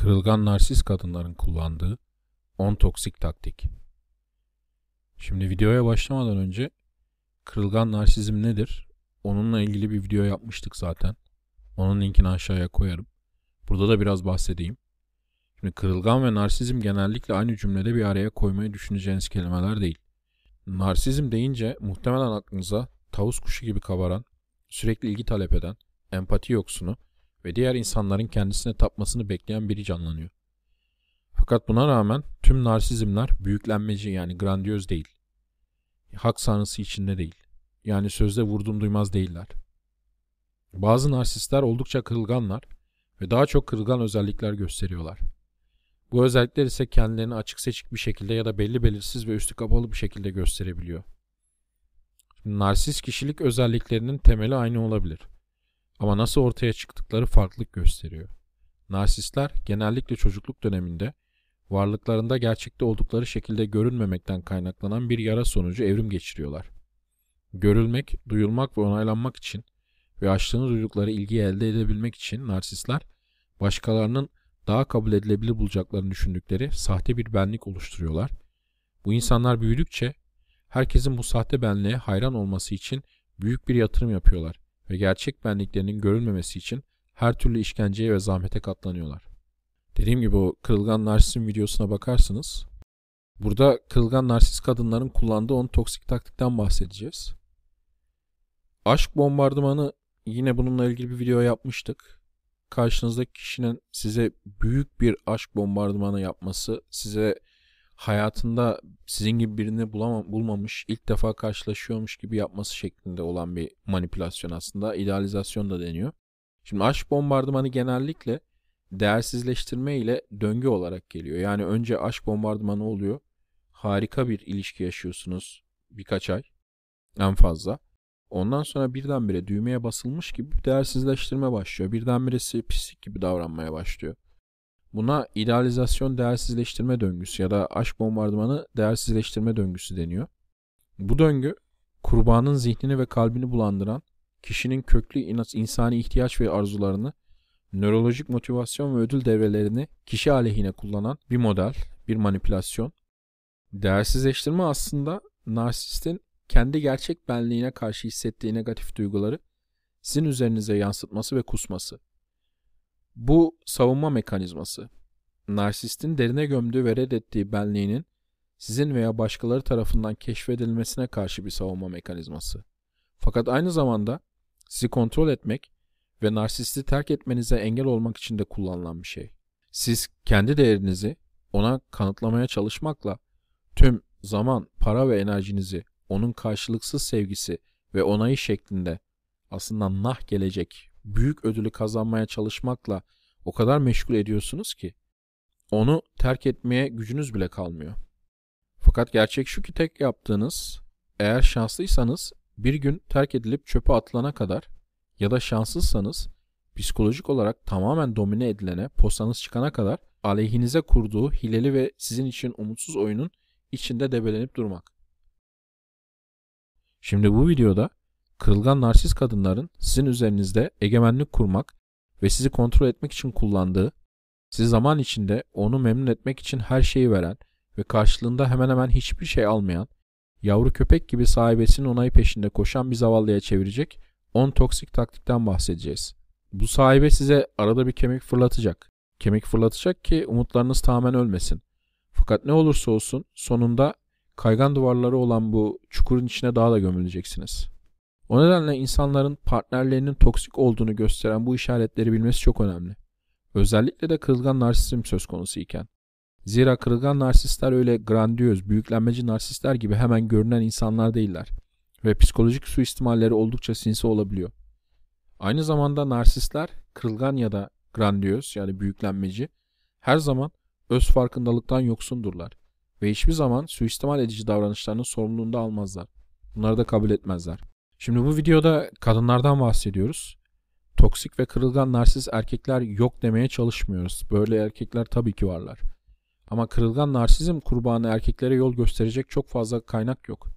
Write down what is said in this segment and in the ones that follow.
Kırılgan narsist kadınların kullandığı 10 toksik taktik. Şimdi videoya başlamadan önce kırılgan narsizm nedir? Onunla ilgili bir video yapmıştık zaten. Onun linkini aşağıya koyarım. Burada da biraz bahsedeyim. Şimdi kırılgan ve narsizm genellikle aynı cümlede bir araya koymayı düşüneceğiniz kelimeler değil. Narsizm deyince muhtemelen aklınıza tavus kuşu gibi kabaran, sürekli ilgi talep eden, empati yoksunu ve diğer insanların kendisine tapmasını bekleyen biri canlanıyor. Fakat buna rağmen tüm narsizmler büyüklenmeci yani grandiyoz değil. Hak sanrısı içinde değil. Yani sözde vurdum duymaz değiller. Bazı narsistler oldukça kırılganlar ve daha çok kırılgan özellikler gösteriyorlar. Bu özellikler ise kendilerini açık seçik bir şekilde ya da belli belirsiz ve üstü kapalı bir şekilde gösterebiliyor. Şimdi, narsist kişilik özelliklerinin temeli aynı olabilir. Ama nasıl ortaya çıktıkları farklılık gösteriyor. Narsistler genellikle çocukluk döneminde varlıklarında gerçekte oldukları şekilde görünmemekten kaynaklanan bir yara sonucu evrim geçiriyorlar. Görülmek, duyulmak ve onaylanmak için ve açtığını duydukları ilgiyi elde edebilmek için narsistler başkalarının daha kabul edilebilir bulacaklarını düşündükleri sahte bir benlik oluşturuyorlar. Bu insanlar büyüdükçe herkesin bu sahte benliğe hayran olması için büyük bir yatırım yapıyorlar ve gerçek benliklerinin görülmemesi için her türlü işkenceye ve zahmete katlanıyorlar. Dediğim gibi o kırılgan narsizm videosuna bakarsınız. Burada kırılgan narsist kadınların kullandığı 10 toksik taktikten bahsedeceğiz. Aşk bombardımanı yine bununla ilgili bir video yapmıştık. Karşınızdaki kişinin size büyük bir aşk bombardımanı yapması, size hayatında sizin gibi birini bulamam, bulmamış, ilk defa karşılaşıyormuş gibi yapması şeklinde olan bir manipülasyon aslında. İdealizasyon da deniyor. Şimdi aşk bombardımanı genellikle değersizleştirme ile döngü olarak geliyor. Yani önce aşk bombardımanı oluyor. Harika bir ilişki yaşıyorsunuz birkaç ay en fazla. Ondan sonra birdenbire düğmeye basılmış gibi değersizleştirme başlıyor. Birdenbire pislik gibi davranmaya başlıyor. Buna idealizasyon değersizleştirme döngüsü ya da aşk bombardımanı değersizleştirme döngüsü deniyor. Bu döngü kurbanın zihnini ve kalbini bulandıran, kişinin köklü insani ihtiyaç ve arzularını, nörolojik motivasyon ve ödül devrelerini kişi aleyhine kullanan bir model, bir manipülasyon. Değersizleştirme aslında narsistin kendi gerçek benliğine karşı hissettiği negatif duyguları sizin üzerinize yansıtması ve kusması. Bu savunma mekanizması. Narsistin derine gömdüğü ve reddettiği benliğinin sizin veya başkaları tarafından keşfedilmesine karşı bir savunma mekanizması. Fakat aynı zamanda sizi kontrol etmek ve narsisti terk etmenize engel olmak için de kullanılan bir şey. Siz kendi değerinizi ona kanıtlamaya çalışmakla tüm zaman, para ve enerjinizi onun karşılıksız sevgisi ve onayı şeklinde aslında nah gelecek büyük ödülü kazanmaya çalışmakla o kadar meşgul ediyorsunuz ki onu terk etmeye gücünüz bile kalmıyor. Fakat gerçek şu ki tek yaptığınız eğer şanslıysanız bir gün terk edilip çöpe atılana kadar ya da şanssızsanız psikolojik olarak tamamen domine edilene postanız çıkana kadar aleyhinize kurduğu hileli ve sizin için umutsuz oyunun içinde debelenip durmak. Şimdi bu videoda kırılgan narsist kadınların sizin üzerinizde egemenlik kurmak ve sizi kontrol etmek için kullandığı, sizi zaman içinde onu memnun etmek için her şeyi veren ve karşılığında hemen hemen hiçbir şey almayan, yavru köpek gibi sahibesinin onayı peşinde koşan bir zavallıya çevirecek 10 toksik taktikten bahsedeceğiz. Bu sahibe size arada bir kemik fırlatacak. Kemik fırlatacak ki umutlarınız tamamen ölmesin. Fakat ne olursa olsun sonunda kaygan duvarları olan bu çukurun içine daha da gömüleceksiniz. O nedenle insanların partnerlerinin toksik olduğunu gösteren bu işaretleri bilmesi çok önemli. Özellikle de kırılgan narsizm söz konusu iken. Zira kırılgan narsistler öyle grandiyoz, büyüklenmeci narsistler gibi hemen görünen insanlar değiller ve psikolojik suistimalleri oldukça sinsi olabiliyor. Aynı zamanda narsistler kırılgan ya da grandiyoz yani büyüklenmeci her zaman öz farkındalıktan yoksundurlar ve hiçbir zaman suistimal edici davranışlarının sorumluluğunu da almazlar. Bunları da kabul etmezler. Şimdi bu videoda kadınlardan bahsediyoruz. Toksik ve kırılgan narsist erkekler yok demeye çalışmıyoruz. Böyle erkekler tabii ki varlar. Ama kırılgan narsizm kurbanı erkeklere yol gösterecek çok fazla kaynak yok.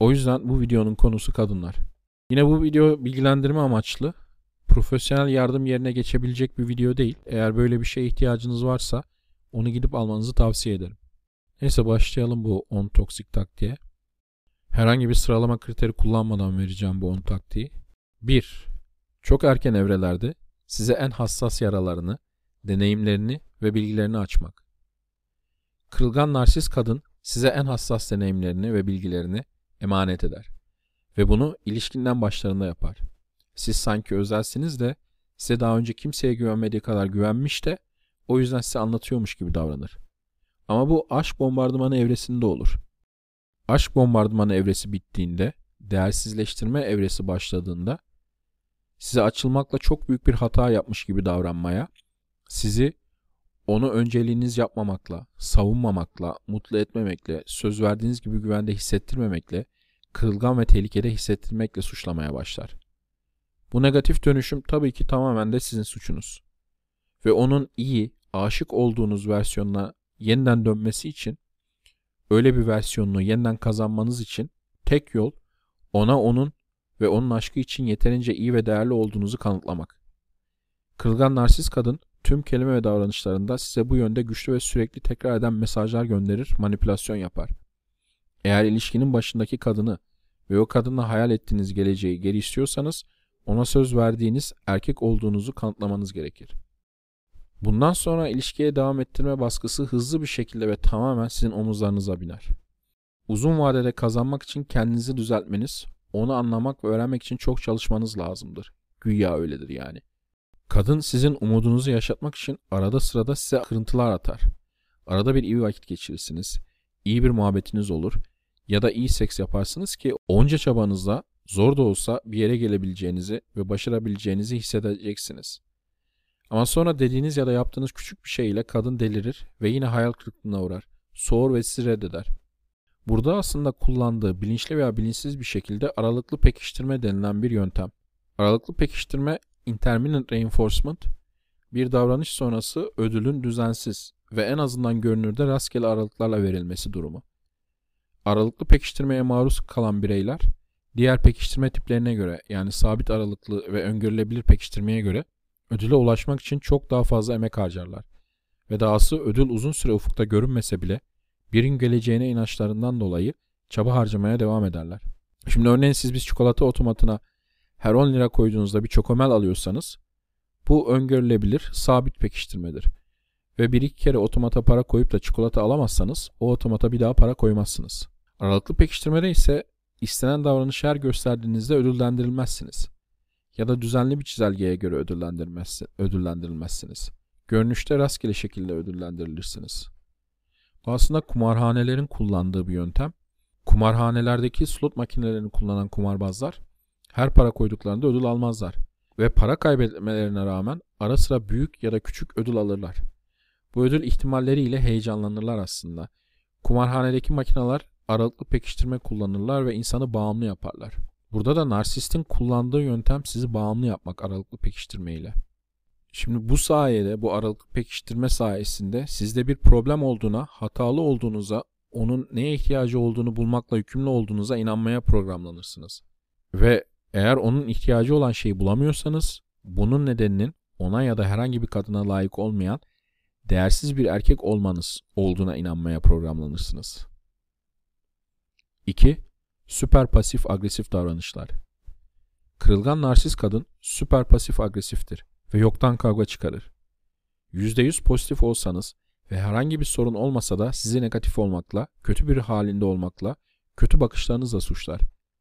O yüzden bu videonun konusu kadınlar. Yine bu video bilgilendirme amaçlı. profesyonel yardım yerine geçebilecek bir video değil. Eğer böyle bir şeye ihtiyacınız varsa onu gidip almanızı tavsiye ederim. Neyse başlayalım bu 10 toksik taktiğe. Herhangi bir sıralama kriteri kullanmadan vereceğim bu 10 taktiği. 1. Çok erken evrelerde size en hassas yaralarını, deneyimlerini ve bilgilerini açmak. Kırılgan narsist kadın size en hassas deneyimlerini ve bilgilerini emanet eder. Ve bunu ilişkinden başlarında yapar. Siz sanki özelsiniz de size daha önce kimseye güvenmediği kadar güvenmiş de o yüzden size anlatıyormuş gibi davranır. Ama bu aşk bombardımanı evresinde olur. Aşk bombardımanı evresi bittiğinde, değersizleştirme evresi başladığında size açılmakla çok büyük bir hata yapmış gibi davranmaya, sizi onu önceliğiniz yapmamakla, savunmamakla, mutlu etmemekle, söz verdiğiniz gibi güvende hissettirmemekle, kırılgan ve tehlikede hissettirmekle suçlamaya başlar. Bu negatif dönüşüm tabii ki tamamen de sizin suçunuz. Ve onun iyi, aşık olduğunuz versiyonuna yeniden dönmesi için, öyle bir versiyonunu yeniden kazanmanız için tek yol ona onun ve onun aşkı için yeterince iyi ve değerli olduğunuzu kanıtlamak. Kırılgan narsist kadın tüm kelime ve davranışlarında size bu yönde güçlü ve sürekli tekrar eden mesajlar gönderir, manipülasyon yapar. Eğer ilişkinin başındaki kadını ve o kadınla hayal ettiğiniz geleceği geri istiyorsanız ona söz verdiğiniz erkek olduğunuzu kanıtlamanız gerekir. Bundan sonra ilişkiye devam ettirme baskısı hızlı bir şekilde ve tamamen sizin omuzlarınıza biner. Uzun vadede kazanmak için kendinizi düzeltmeniz, onu anlamak ve öğrenmek için çok çalışmanız lazımdır. Güya öyledir yani. Kadın sizin umudunuzu yaşatmak için arada sırada size kırıntılar atar. Arada bir iyi vakit geçirirsiniz. iyi bir muhabbetiniz olur. Ya da iyi seks yaparsınız ki onca çabanızla zor da olsa bir yere gelebileceğinizi ve başarabileceğinizi hissedeceksiniz. Ama sonra dediğiniz ya da yaptığınız küçük bir şey ile kadın delirir ve yine hayal kırıklığına uğrar. Soğur ve sizi reddeder. Burada aslında kullandığı bilinçli veya bilinçsiz bir şekilde aralıklı pekiştirme denilen bir yöntem. Aralıklı pekiştirme intermittent reinforcement bir davranış sonrası ödülün düzensiz ve en azından görünürde rastgele aralıklarla verilmesi durumu. Aralıklı pekiştirmeye maruz kalan bireyler diğer pekiştirme tiplerine göre yani sabit aralıklı ve öngörülebilir pekiştirmeye göre ödüle ulaşmak için çok daha fazla emek harcarlar. Ve dahası ödül uzun süre ufukta görünmese bile bir geleceğine inançlarından dolayı çaba harcamaya devam ederler. Şimdi örneğin siz bir çikolata otomatına her 10 lira koyduğunuzda bir çokomel alıyorsanız bu öngörülebilir sabit pekiştirmedir. Ve bir iki kere otomata para koyup da çikolata alamazsanız o otomata bir daha para koymazsınız. Aralıklı pekiştirmede ise istenen davranışı her gösterdiğinizde ödüllendirilmezsiniz. Ya da düzenli bir çizelgeye göre ödüllendirilmezsiniz. Görünüşte rastgele şekilde ödüllendirilirsiniz. Bu aslında kumarhanelerin kullandığı bir yöntem. Kumarhanelerdeki slot makinelerini kullanan kumarbazlar her para koyduklarında ödül almazlar. Ve para kaybetmelerine rağmen ara sıra büyük ya da küçük ödül alırlar. Bu ödül ihtimalleriyle heyecanlanırlar aslında. Kumarhanedeki makineler aralıklı pekiştirme kullanırlar ve insanı bağımlı yaparlar. Burada da narsistin kullandığı yöntem sizi bağımlı yapmak aralıklı pekiştirme ile. Şimdi bu sayede, bu aralıklı pekiştirme sayesinde sizde bir problem olduğuna, hatalı olduğunuza, onun neye ihtiyacı olduğunu bulmakla yükümlü olduğunuza inanmaya programlanırsınız. Ve eğer onun ihtiyacı olan şeyi bulamıyorsanız, bunun nedeninin ona ya da herhangi bir kadına layık olmayan değersiz bir erkek olmanız olduğuna inanmaya programlanırsınız. 2. Süper pasif agresif davranışlar. Kırılgan narsist kadın süper pasif agresiftir ve yoktan kavga çıkarır. %100 pozitif olsanız ve herhangi bir sorun olmasa da sizi negatif olmakla, kötü bir halinde olmakla, kötü bakışlarınızla suçlar.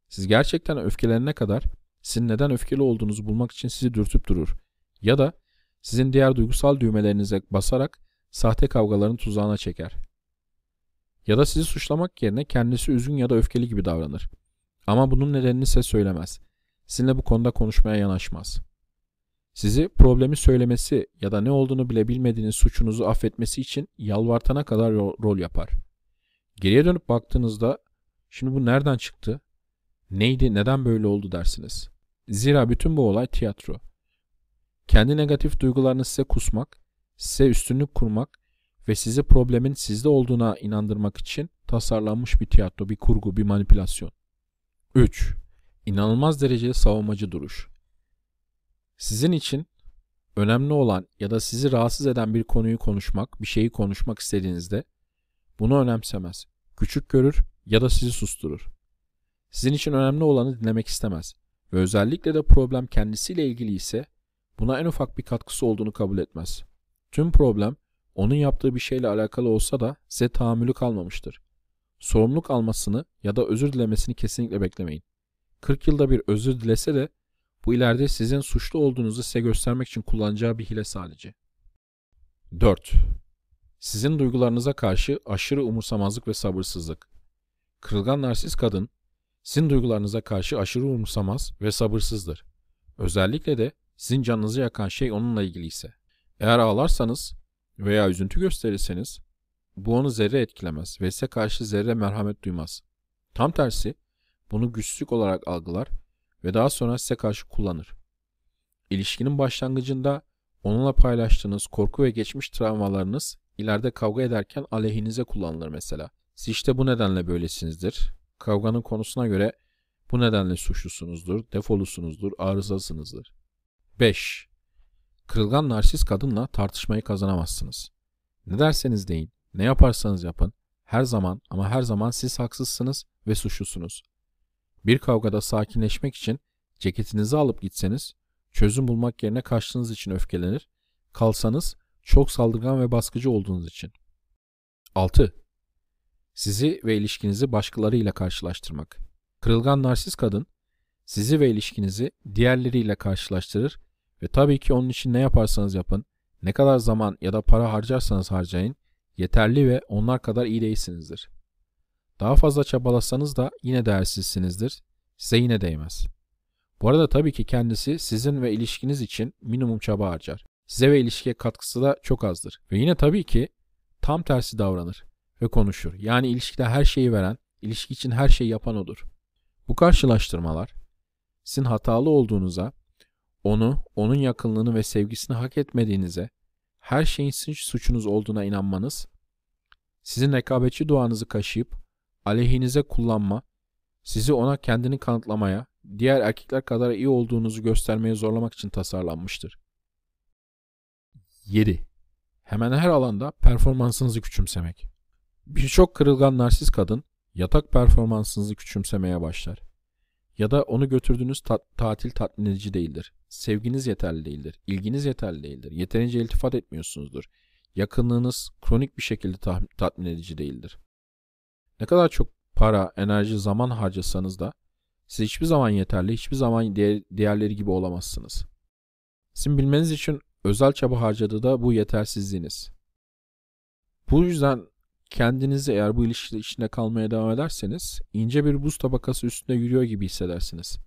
Siz gerçekten öfkelenene kadar sizin neden öfkeli olduğunuzu bulmak için sizi dürtüp durur. Ya da sizin diğer duygusal düğmelerinize basarak sahte kavgaların tuzağına çeker. Ya da sizi suçlamak yerine kendisi üzgün ya da öfkeli gibi davranır. Ama bunun nedenini size söylemez. Sizinle bu konuda konuşmaya yanaşmaz. Sizi problemi söylemesi ya da ne olduğunu bile bilmediğiniz suçunuzu affetmesi için yalvartana kadar rol yapar. Geriye dönüp baktığınızda şimdi bu nereden çıktı? Neydi, neden böyle oldu dersiniz. Zira bütün bu olay tiyatro. Kendi negatif duygularını size kusmak, size üstünlük kurmak ve sizi problemin sizde olduğuna inandırmak için tasarlanmış bir tiyatro, bir kurgu, bir manipülasyon. 3. İnanılmaz derecede savunmacı duruş. Sizin için önemli olan ya da sizi rahatsız eden bir konuyu konuşmak, bir şeyi konuşmak istediğinizde bunu önemsemez. Küçük görür ya da sizi susturur. Sizin için önemli olanı dinlemek istemez ve özellikle de problem kendisiyle ilgili ise buna en ufak bir katkısı olduğunu kabul etmez. Tüm problem onun yaptığı bir şeyle alakalı olsa da size tahammülü kalmamıştır. Sorumluluk almasını ya da özür dilemesini kesinlikle beklemeyin. 40 yılda bir özür dilese de bu ileride sizin suçlu olduğunuzu size göstermek için kullanacağı bir hile sadece. 4. Sizin duygularınıza karşı aşırı umursamazlık ve sabırsızlık. Kırılgan narsist kadın, sizin duygularınıza karşı aşırı umursamaz ve sabırsızdır. Özellikle de sizin canınızı yakan şey onunla ilgili ise. Eğer ağlarsanız veya üzüntü gösterirseniz bu onu zerre etkilemez ve size karşı zerre merhamet duymaz. Tam tersi bunu güçlük olarak algılar ve daha sonra size karşı kullanır. İlişkinin başlangıcında onunla paylaştığınız korku ve geçmiş travmalarınız ileride kavga ederken aleyhinize kullanılır mesela. Siz işte bu nedenle böylesinizdir. Kavganın konusuna göre bu nedenle suçlusunuzdur, defolusunuzdur, arızasınızdır. 5. Kırılgan narsist kadınla tartışmayı kazanamazsınız. Ne derseniz deyin, ne yaparsanız yapın, her zaman ama her zaman siz haksızsınız ve suçlusunuz. Bir kavgada sakinleşmek için ceketinizi alıp gitseniz, çözüm bulmak yerine kaçtığınız için öfkelenir, kalsanız çok saldırgan ve baskıcı olduğunuz için. 6. Sizi ve ilişkinizi başkalarıyla karşılaştırmak. Kırılgan narsist kadın, sizi ve ilişkinizi diğerleriyle karşılaştırır ve tabii ki onun için ne yaparsanız yapın, ne kadar zaman ya da para harcarsanız harcayın, yeterli ve onlar kadar iyi değilsinizdir. Daha fazla çabalasanız da yine değersizsinizdir, size yine değmez. Bu arada tabii ki kendisi sizin ve ilişkiniz için minimum çaba harcar. Size ve ilişkiye katkısı da çok azdır. Ve yine tabii ki tam tersi davranır ve konuşur. Yani ilişkide her şeyi veren, ilişki için her şeyi yapan odur. Bu karşılaştırmalar sizin hatalı olduğunuza onu, onun yakınlığını ve sevgisini hak etmediğinize, her şeyin sizin suçunuz olduğuna inanmanız, sizin rekabetçi duanızı kaşıyıp aleyhinize kullanma, sizi ona kendini kanıtlamaya, diğer erkekler kadar iyi olduğunuzu göstermeye zorlamak için tasarlanmıştır. 7. Hemen her alanda performansınızı küçümsemek. Birçok kırılgan narsist kadın yatak performansınızı küçümsemeye başlar ya da onu götürdüğünüz ta- tatil tatmin edici değildir. Sevginiz yeterli değildir. ilginiz yeterli değildir. Yeterince iltifat etmiyorsunuzdur. Yakınlığınız kronik bir şekilde ta- tatmin edici değildir. Ne kadar çok para, enerji, zaman harcasanız da siz hiçbir zaman yeterli, hiçbir zaman diğer, diğerleri gibi olamazsınız. Sizin bilmeniz için özel çaba harcadığı da bu yetersizliğiniz. Bu yüzden kendinizi eğer bu ilişki içinde kalmaya devam ederseniz ince bir buz tabakası üstünde yürüyor gibi hissedersiniz.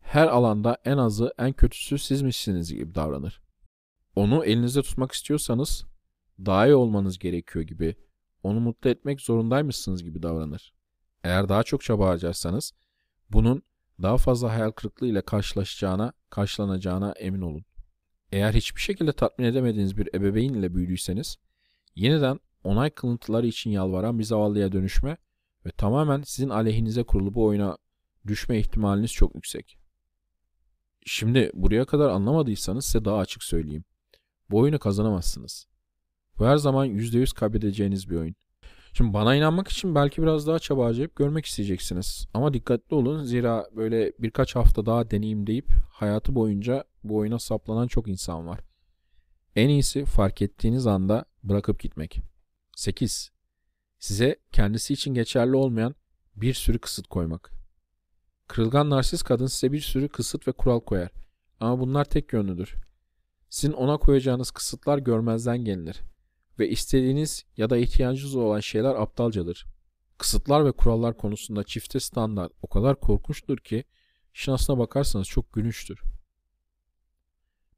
Her alanda en azı en kötüsü sizmişsiniz gibi davranır. Onu elinizde tutmak istiyorsanız daha iyi olmanız gerekiyor gibi, onu mutlu etmek zorundaymışsınız gibi davranır. Eğer daha çok çaba harcarsanız bunun daha fazla hayal kırıklığı ile karşılaşacağına, karşılanacağına emin olun. Eğer hiçbir şekilde tatmin edemediğiniz bir ebeveyn ile büyüdüyseniz yeniden onay kılıntıları için yalvaran bir zavallıya dönüşme ve tamamen sizin aleyhinize kurulu bu oyuna düşme ihtimaliniz çok yüksek. Şimdi buraya kadar anlamadıysanız size daha açık söyleyeyim. Bu oyunu kazanamazsınız. Bu her zaman %100 kaybedeceğiniz bir oyun. Şimdi bana inanmak için belki biraz daha çaba harcayıp görmek isteyeceksiniz. Ama dikkatli olun zira böyle birkaç hafta daha deneyim deyip hayatı boyunca bu oyuna saplanan çok insan var. En iyisi fark ettiğiniz anda bırakıp gitmek. 8. Size kendisi için geçerli olmayan bir sürü kısıt koymak. Kırılgan narsist kadın size bir sürü kısıt ve kural koyar. Ama bunlar tek yönlüdür. Sizin ona koyacağınız kısıtlar görmezden gelinir. Ve istediğiniz ya da ihtiyacınız olan şeyler aptalcadır. Kısıtlar ve kurallar konusunda çifte standart o kadar korkunçtur ki işin aslına bakarsanız çok gülünçtür.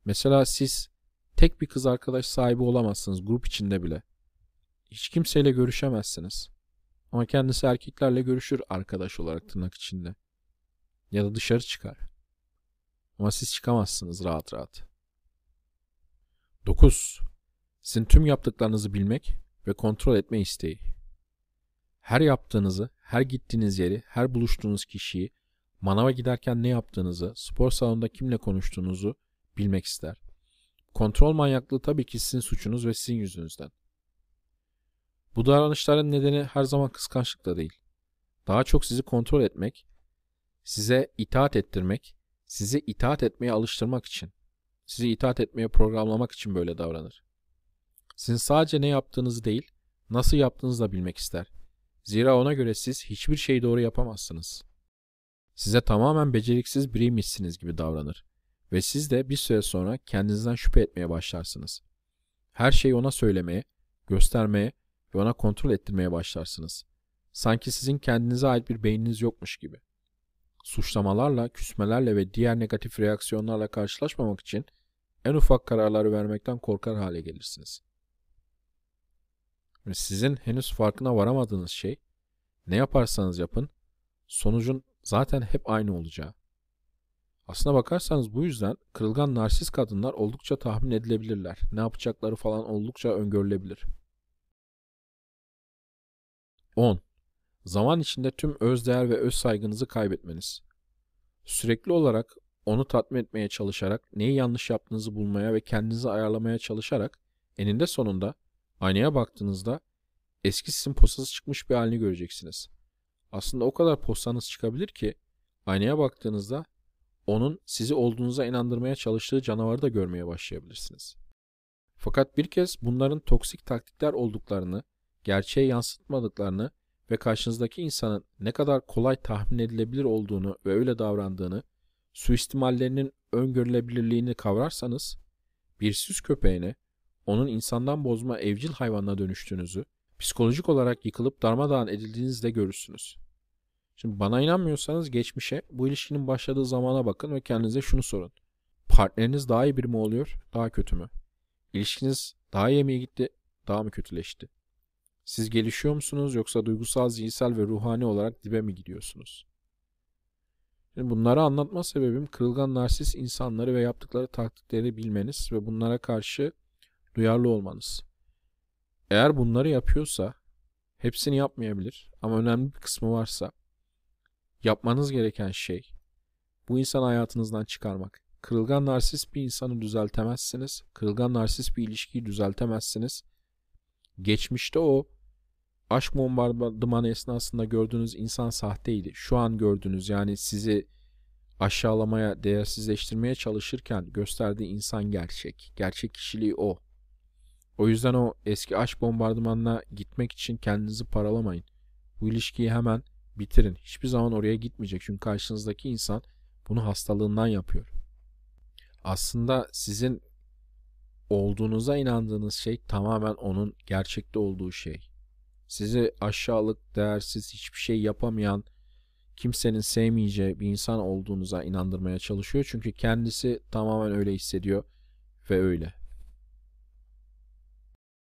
Mesela siz tek bir kız arkadaş sahibi olamazsınız grup içinde bile. Hiç kimseyle görüşemezsiniz. Ama kendisi erkeklerle görüşür arkadaş olarak tırnak içinde. Ya da dışarı çıkar. Ama siz çıkamazsınız rahat rahat. 9. Sizin tüm yaptıklarınızı bilmek ve kontrol etme isteği. Her yaptığınızı, her gittiğiniz yeri, her buluştuğunuz kişiyi, manava giderken ne yaptığınızı, spor salonunda kimle konuştuğunuzu bilmek ister. Kontrol manyaklığı tabii ki sizin suçunuz ve sizin yüzünüzden. Bu davranışların nedeni her zaman kıskançlık da değil. Daha çok sizi kontrol etmek, size itaat ettirmek, sizi itaat etmeye alıştırmak için, sizi itaat etmeye programlamak için böyle davranır. Sizin sadece ne yaptığınızı değil, nasıl yaptığınızı da bilmek ister. Zira ona göre siz hiçbir şeyi doğru yapamazsınız. Size tamamen beceriksiz biriymişsiniz gibi davranır ve siz de bir süre sonra kendinizden şüphe etmeye başlarsınız. Her şeyi ona söylemeye, göstermeye ve ona kontrol ettirmeye başlarsınız. Sanki sizin kendinize ait bir beyniniz yokmuş gibi. Suçlamalarla, küsmelerle ve diğer negatif reaksiyonlarla karşılaşmamak için en ufak kararları vermekten korkar hale gelirsiniz. Ve sizin henüz farkına varamadığınız şey, ne yaparsanız yapın, sonucun zaten hep aynı olacağı. Aslına bakarsanız bu yüzden kırılgan narsist kadınlar oldukça tahmin edilebilirler. Ne yapacakları falan oldukça öngörülebilir. 10. Zaman içinde tüm öz değer ve öz saygınızı kaybetmeniz. Sürekli olarak onu tatmin etmeye çalışarak, neyi yanlış yaptığınızı bulmaya ve kendinizi ayarlamaya çalışarak eninde sonunda aynaya baktığınızda eski sizin posası çıkmış bir halini göreceksiniz. Aslında o kadar postanız çıkabilir ki aynaya baktığınızda onun sizi olduğunuza inandırmaya çalıştığı canavarı da görmeye başlayabilirsiniz. Fakat bir kez bunların toksik taktikler olduklarını, gerçeğe yansıtmadıklarını ve karşınızdaki insanın ne kadar kolay tahmin edilebilir olduğunu ve öyle davrandığını, suistimallerinin öngörülebilirliğini kavrarsanız, bir süs köpeğine, onun insandan bozma evcil hayvanına dönüştüğünüzü, psikolojik olarak yıkılıp darmadağın edildiğinizi de görürsünüz. Şimdi bana inanmıyorsanız geçmişe, bu ilişkinin başladığı zamana bakın ve kendinize şunu sorun. Partneriniz daha iyi biri mi oluyor, daha kötü mü? İlişkiniz daha iyi mi gitti, daha mı kötüleşti? Siz gelişiyor musunuz yoksa duygusal, zihinsel ve ruhani olarak dibe mi gidiyorsunuz? Şimdi bunları anlatma sebebim kırılgan narsist insanları ve yaptıkları taktikleri bilmeniz ve bunlara karşı duyarlı olmanız. Eğer bunları yapıyorsa hepsini yapmayabilir ama önemli bir kısmı varsa yapmanız gereken şey bu insan hayatınızdan çıkarmak. Kırılgan narsist bir insanı düzeltemezsiniz. Kırılgan narsist bir ilişkiyi düzeltemezsiniz. Geçmişte o aşk bombardımanı esnasında gördüğünüz insan sahteydi. Şu an gördüğünüz yani sizi aşağılamaya, değersizleştirmeye çalışırken gösterdiği insan gerçek. Gerçek kişiliği o. O yüzden o eski aşk bombardımanına gitmek için kendinizi paralamayın. Bu ilişkiyi hemen bitirin. Hiçbir zaman oraya gitmeyecek. Çünkü karşınızdaki insan bunu hastalığından yapıyor. Aslında sizin olduğunuza inandığınız şey tamamen onun gerçekte olduğu şey. Sizi aşağılık, değersiz, hiçbir şey yapamayan, kimsenin sevmeyeceği bir insan olduğunuza inandırmaya çalışıyor. Çünkü kendisi tamamen öyle hissediyor ve öyle.